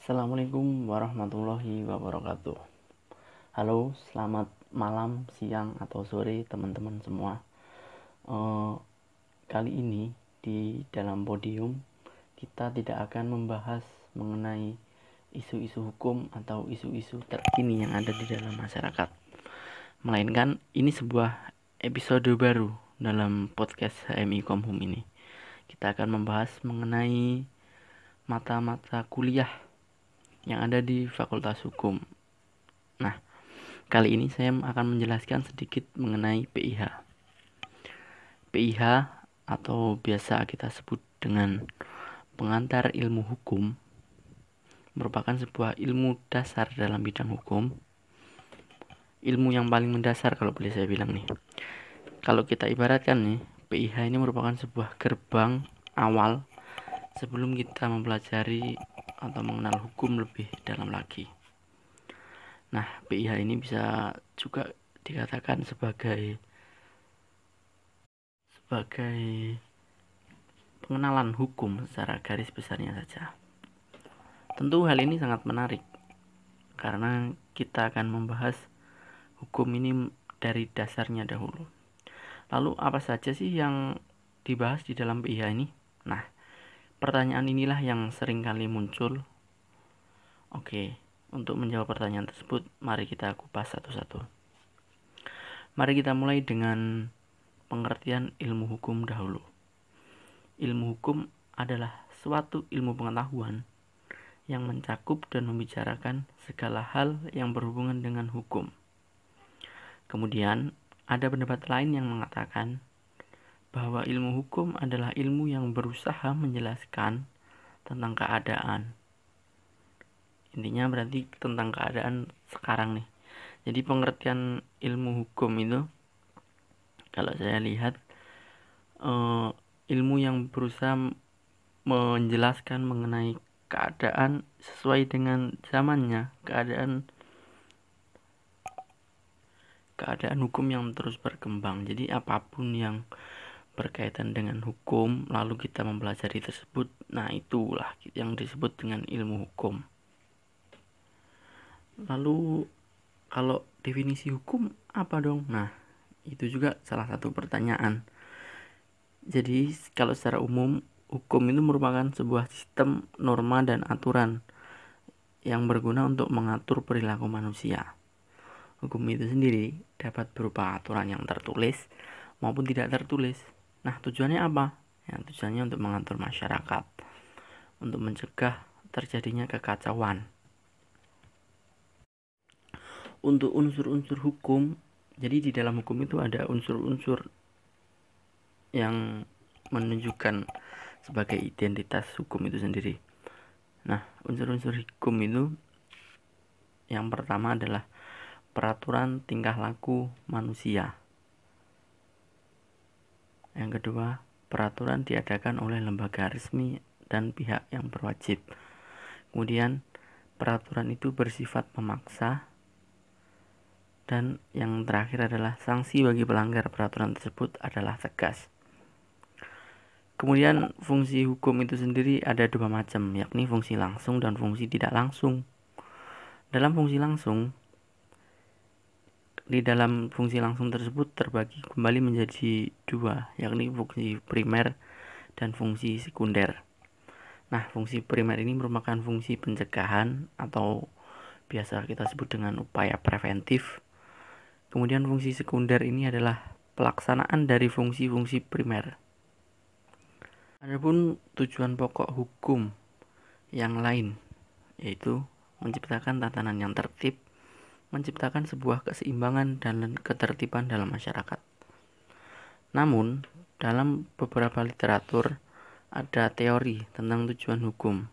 Assalamualaikum warahmatullahi wabarakatuh. Halo, selamat malam, siang, atau sore teman-teman semua. Uh, kali ini di dalam podium kita tidak akan membahas mengenai isu-isu hukum atau isu-isu terkini yang ada di dalam masyarakat. Melainkan ini sebuah episode baru dalam podcast HMI Komhum ini. Kita akan membahas mengenai mata-mata kuliah yang ada di Fakultas Hukum. Nah, kali ini saya akan menjelaskan sedikit mengenai PIH. PIH atau biasa kita sebut dengan pengantar ilmu hukum merupakan sebuah ilmu dasar dalam bidang hukum. Ilmu yang paling mendasar kalau boleh saya bilang nih. Kalau kita ibaratkan nih, PIH ini merupakan sebuah gerbang awal sebelum kita mempelajari atau mengenal hukum lebih dalam lagi. Nah, PIH ini bisa juga dikatakan sebagai sebagai pengenalan hukum secara garis besarnya saja. Tentu hal ini sangat menarik karena kita akan membahas hukum ini dari dasarnya dahulu. Lalu apa saja sih yang dibahas di dalam PIH ini? Nah, Pertanyaan inilah yang sering kali muncul. Oke, untuk menjawab pertanyaan tersebut, mari kita kupas satu-satu. Mari kita mulai dengan pengertian ilmu hukum dahulu. Ilmu hukum adalah suatu ilmu pengetahuan yang mencakup dan membicarakan segala hal yang berhubungan dengan hukum. Kemudian, ada pendapat lain yang mengatakan bahwa ilmu hukum adalah ilmu yang berusaha menjelaskan tentang keadaan. Intinya berarti tentang keadaan sekarang nih. Jadi pengertian ilmu hukum itu kalau saya lihat uh, ilmu yang berusaha menjelaskan mengenai keadaan sesuai dengan zamannya, keadaan keadaan hukum yang terus berkembang. Jadi apa pun yang berkaitan dengan hukum lalu kita mempelajari tersebut. Nah itulah yang disebut dengan ilmu hukum. Lalu kalau definisi hukum apa dong? Nah itu juga salah satu pertanyaan. Jadi kalau secara umum hukum itu merupakan sebuah sistem norma dan aturan yang berguna untuk mengatur perilaku manusia. Hukum itu sendiri dapat berupa aturan yang tertulis maupun tidak tertulis Nah, tujuannya apa? Ya, tujuannya untuk mengatur masyarakat, untuk mencegah terjadinya kekacauan. Untuk unsur-unsur hukum, jadi di dalam hukum itu ada unsur-unsur yang menunjukkan sebagai identitas hukum itu sendiri. Nah, unsur-unsur hukum itu yang pertama adalah peraturan tingkah laku manusia. Yang kedua, peraturan diadakan oleh lembaga resmi dan pihak yang berwajib. Kemudian, peraturan itu bersifat memaksa. Dan yang terakhir adalah sanksi bagi pelanggar peraturan tersebut adalah tegas. Kemudian fungsi hukum itu sendiri ada dua macam, yakni fungsi langsung dan fungsi tidak langsung. Dalam fungsi langsung, di dalam fungsi langsung tersebut terbagi kembali menjadi dua, yakni fungsi primer dan fungsi sekunder. Nah, fungsi primer ini merupakan fungsi pencegahan atau biasa kita sebut dengan upaya preventif. Kemudian fungsi sekunder ini adalah pelaksanaan dari fungsi-fungsi primer. Adapun tujuan pokok hukum yang lain yaitu menciptakan tatanan yang tertib, menciptakan sebuah keseimbangan dan ketertiban dalam masyarakat. Namun, dalam beberapa literatur ada teori tentang tujuan hukum.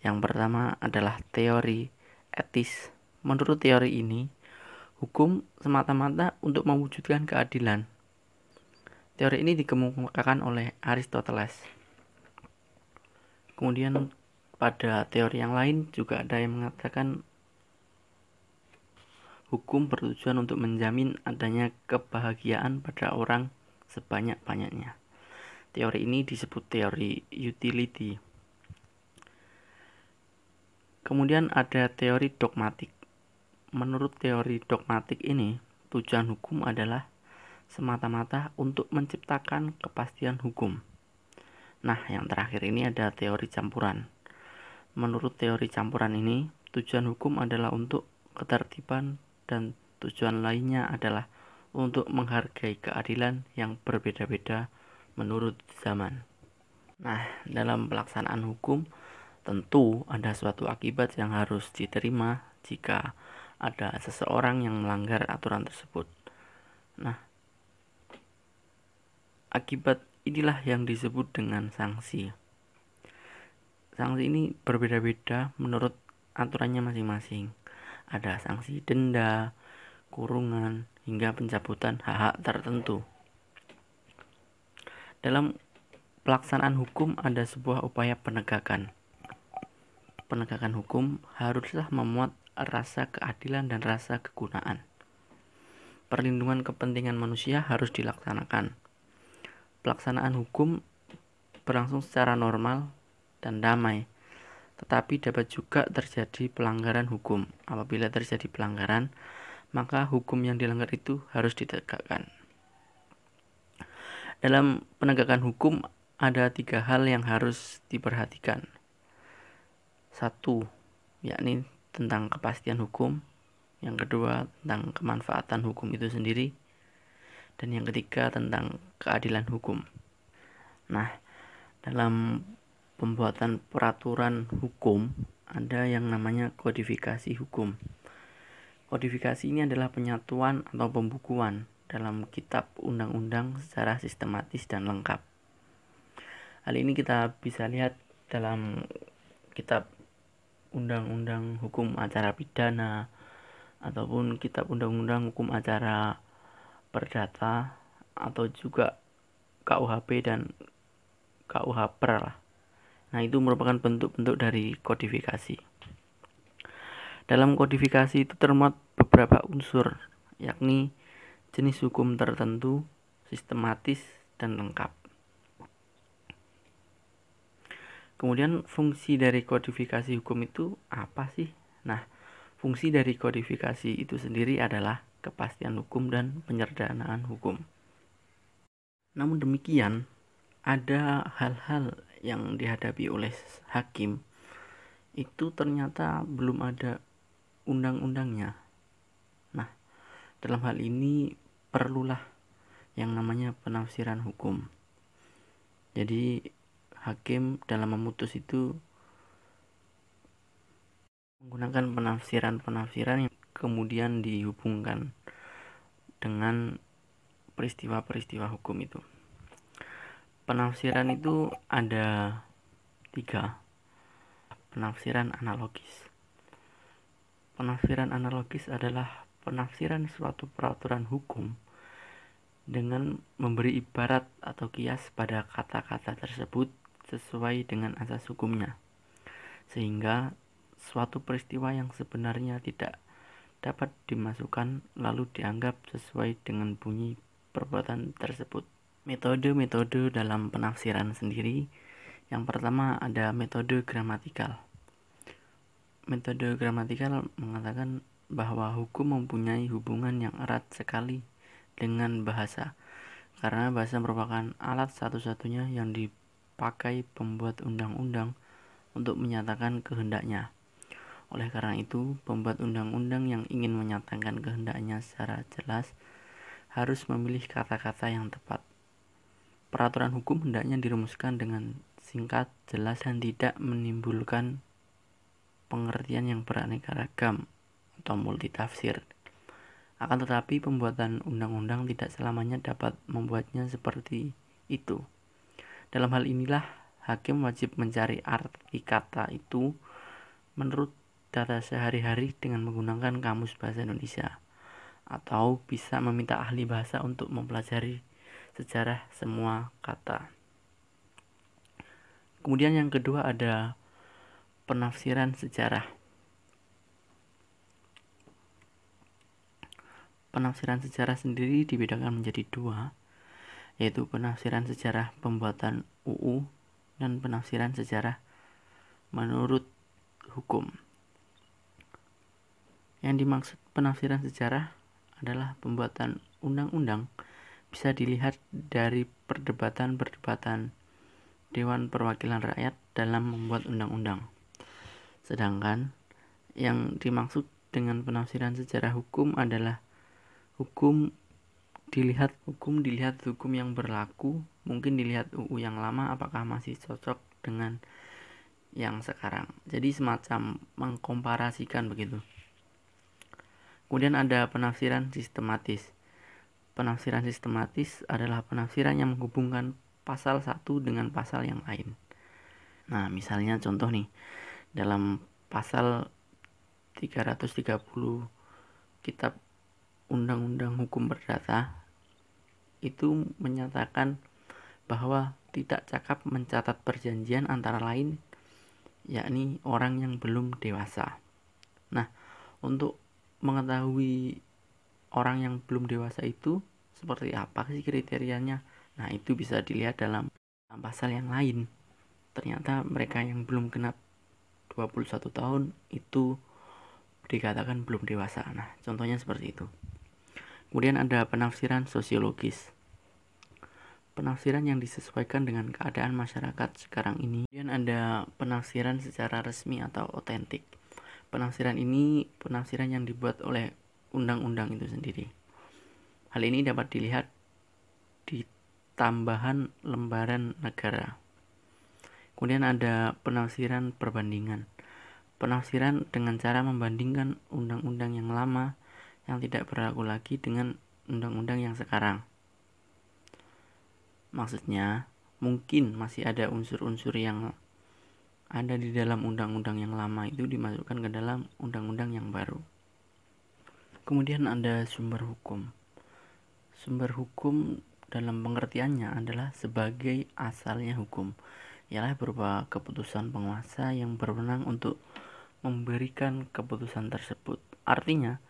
Yang pertama adalah teori etis. Menurut teori ini, hukum semata-mata untuk mewujudkan keadilan. Teori ini dikemukakan oleh Aristoteles. Kemudian pada teori yang lain juga ada yang mengatakan Hukum bertujuan untuk menjamin adanya kebahagiaan pada orang sebanyak-banyaknya. Teori ini disebut teori utility. Kemudian ada teori dogmatik. Menurut teori dogmatik ini, tujuan hukum adalah semata-mata untuk menciptakan kepastian hukum. Nah, yang terakhir ini ada teori campuran. Menurut teori campuran ini, tujuan hukum adalah untuk ketertiban dan tujuan lainnya adalah untuk menghargai keadilan yang berbeda-beda menurut zaman. Nah, dalam pelaksanaan hukum, Tentu ada suatu akibat yang harus diterima jika ada seseorang yang melanggar aturan tersebut. Nah, akibat inilah yang disebut dengan sanksi. Sanksi ini berbeda-beda menurut aturannya masing-masing. Ada sanksi denda, kurungan, hingga pencabutan hak-hak tertentu. Dalam pelaksanaan hukum ada sebuah upaya penegakan penegakan hukum haruslah memuat rasa keadilan dan rasa kegunaan. Perlindungan kepentingan manusia harus dilaksanakan. Pelaksanaan hukum berlangsung secara normal dan damai, tetapi dapat juga terjadi pelanggaran hukum. Apabila terjadi pelanggaran, maka hukum yang dilanggar itu harus ditegakkan. Dalam penegakan hukum, ada tiga hal yang harus diperhatikan satu, yakni tentang kepastian hukum. Yang kedua, tentang kemanfaatan hukum itu sendiri. Dan yang ketiga, tentang keadilan hukum. Nah, dalam pembuatan peraturan hukum ada yang namanya kodifikasi hukum. Kodifikasi ini adalah penyatuan atau pembukuan dalam kitab undang-undang secara sistematis dan lengkap. Hal ini kita bisa lihat dalam kitab undang-undang hukum acara pidana ataupun kitab undang-undang hukum acara perdata atau juga KUHP dan KUH per lah. Nah, itu merupakan bentuk-bentuk dari kodifikasi. Dalam kodifikasi itu termuat beberapa unsur, yakni jenis hukum tertentu, sistematis, dan lengkap. Kemudian fungsi dari kodifikasi hukum itu apa sih? Nah, fungsi dari kodifikasi itu sendiri adalah kepastian hukum dan penyederhanaan hukum. Namun demikian, ada hal-hal yang dihadapi oleh hakim itu ternyata belum ada undang-undangnya. Nah, dalam hal ini perlulah yang namanya penafsiran hukum. Jadi hakim dalam memutus itu menggunakan penafsiran-penafsiran yang kemudian dihubungkan dengan peristiwa-peristiwa hukum itu. Penafsiran itu ada tiga. Penafsiran analogis. Penafsiran analogis adalah penafsiran suatu peraturan hukum dengan memberi ibarat atau kias pada kata-kata tersebut sesuai dengan asas hukumnya, sehingga suatu peristiwa yang sebenarnya tidak dapat dimasukkan lalu dianggap sesuai dengan bunyi perbuatan tersebut. Metode-metode dalam penafsiran sendiri, yang pertama ada metode gramatikal. Metode gramatikal mengatakan bahwa hukum mempunyai hubungan yang erat sekali dengan bahasa, karena bahasa merupakan alat satu-satunya yang di pakai pembuat undang-undang untuk menyatakan kehendaknya. Oleh karena itu, pembuat undang-undang yang ingin menyatakan kehendaknya secara jelas harus memilih kata-kata yang tepat. Peraturan hukum hendaknya dirumuskan dengan singkat, jelas, dan tidak menimbulkan pengertian yang beraneka ragam atau multitafsir. Akan tetapi, pembuatan undang-undang tidak selamanya dapat membuatnya seperti itu. Dalam hal inilah hakim wajib mencari arti kata itu menurut data sehari-hari dengan menggunakan kamus bahasa Indonesia atau bisa meminta ahli bahasa untuk mempelajari sejarah semua kata. Kemudian yang kedua ada penafsiran sejarah. Penafsiran sejarah sendiri dibedakan menjadi dua, yaitu penafsiran sejarah pembuatan UU dan penafsiran sejarah menurut hukum. Yang dimaksud penafsiran sejarah adalah pembuatan undang-undang bisa dilihat dari perdebatan-perdebatan Dewan Perwakilan Rakyat dalam membuat undang-undang. Sedangkan yang dimaksud dengan penafsiran sejarah hukum adalah hukum dilihat hukum dilihat hukum yang berlaku mungkin dilihat UU yang lama apakah masih cocok dengan yang sekarang. Jadi semacam mengkomparasikan begitu. Kemudian ada penafsiran sistematis penafsiran sistematis adalah penafsiran yang menghubungkan pasal satu dengan pasal yang lain nah misalnya contoh nih dalam pasal 330 Kitab Undang-Undang Hukum Perdata itu menyatakan bahwa tidak cakap mencatat perjanjian antara lain yakni orang yang belum dewasa. Nah, untuk mengetahui orang yang belum dewasa itu seperti apa sih kriterianya? Nah, itu bisa dilihat dalam pasal yang lain. Ternyata mereka yang belum genap 21 tahun itu dikatakan belum dewasa. Nah, contohnya seperti itu. Kemudian ada penafsiran sosiologis. Penafsiran yang disesuaikan dengan keadaan masyarakat sekarang ini. Kemudian ada penafsiran secara resmi atau otentik. Penafsiran ini penafsiran yang dibuat oleh undang-undang itu sendiri. Hal ini dapat dilihat di tambahan lembaran negara. Kemudian ada penafsiran perbandingan penafsiran dengan cara membandingkan undang-undang yang lama yang tidak berlaku lagi dengan undang-undang yang sekarang. Maksudnya, mungkin masih ada unsur-unsur yang ada di dalam undang-undang yang lama itu dimasukkan ke dalam undang-undang yang baru. Kemudian ada sumber hukum. Sumber hukum dalam pengertiannya adalah sebagai asalnya hukum, ialah berupa keputusan penguasa yang berwenang untuk memberikan keputusan tersebut. Artinya,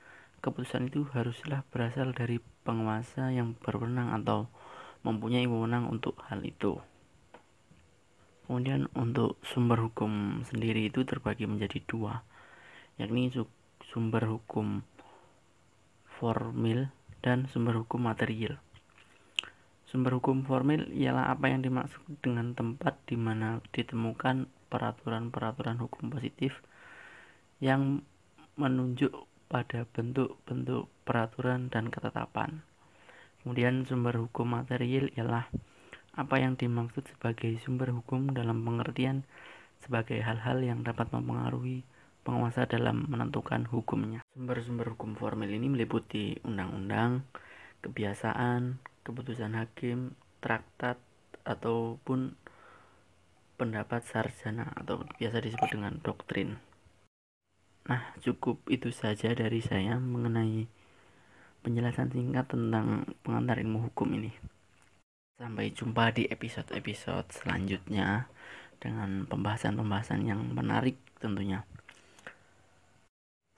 keputusan itu haruslah berasal dari penguasa yang berwenang atau mempunyai wewenang untuk hal itu. Kemudian untuk sumber hukum sendiri itu terbagi menjadi dua, yakni sumber hukum formil dan sumber hukum material. Sumber hukum formil ialah apa yang dimaksud dengan tempat di mana ditemukan peraturan-peraturan hukum positif yang menunjuk pada bentuk-bentuk peraturan dan ketetapan. Kemudian sumber hukum material ialah apa yang dimaksud sebagai sumber hukum dalam pengertian sebagai hal-hal yang dapat mempengaruhi penguasa dalam menentukan hukumnya. Sumber-sumber hukum formal ini meliputi undang-undang, kebiasaan, keputusan hakim, traktat, ataupun pendapat sarjana atau biasa disebut dengan doktrin. Nah, cukup itu saja dari saya mengenai penjelasan singkat tentang pengantar ilmu hukum ini. Sampai jumpa di episode-episode selanjutnya dengan pembahasan-pembahasan yang menarik tentunya.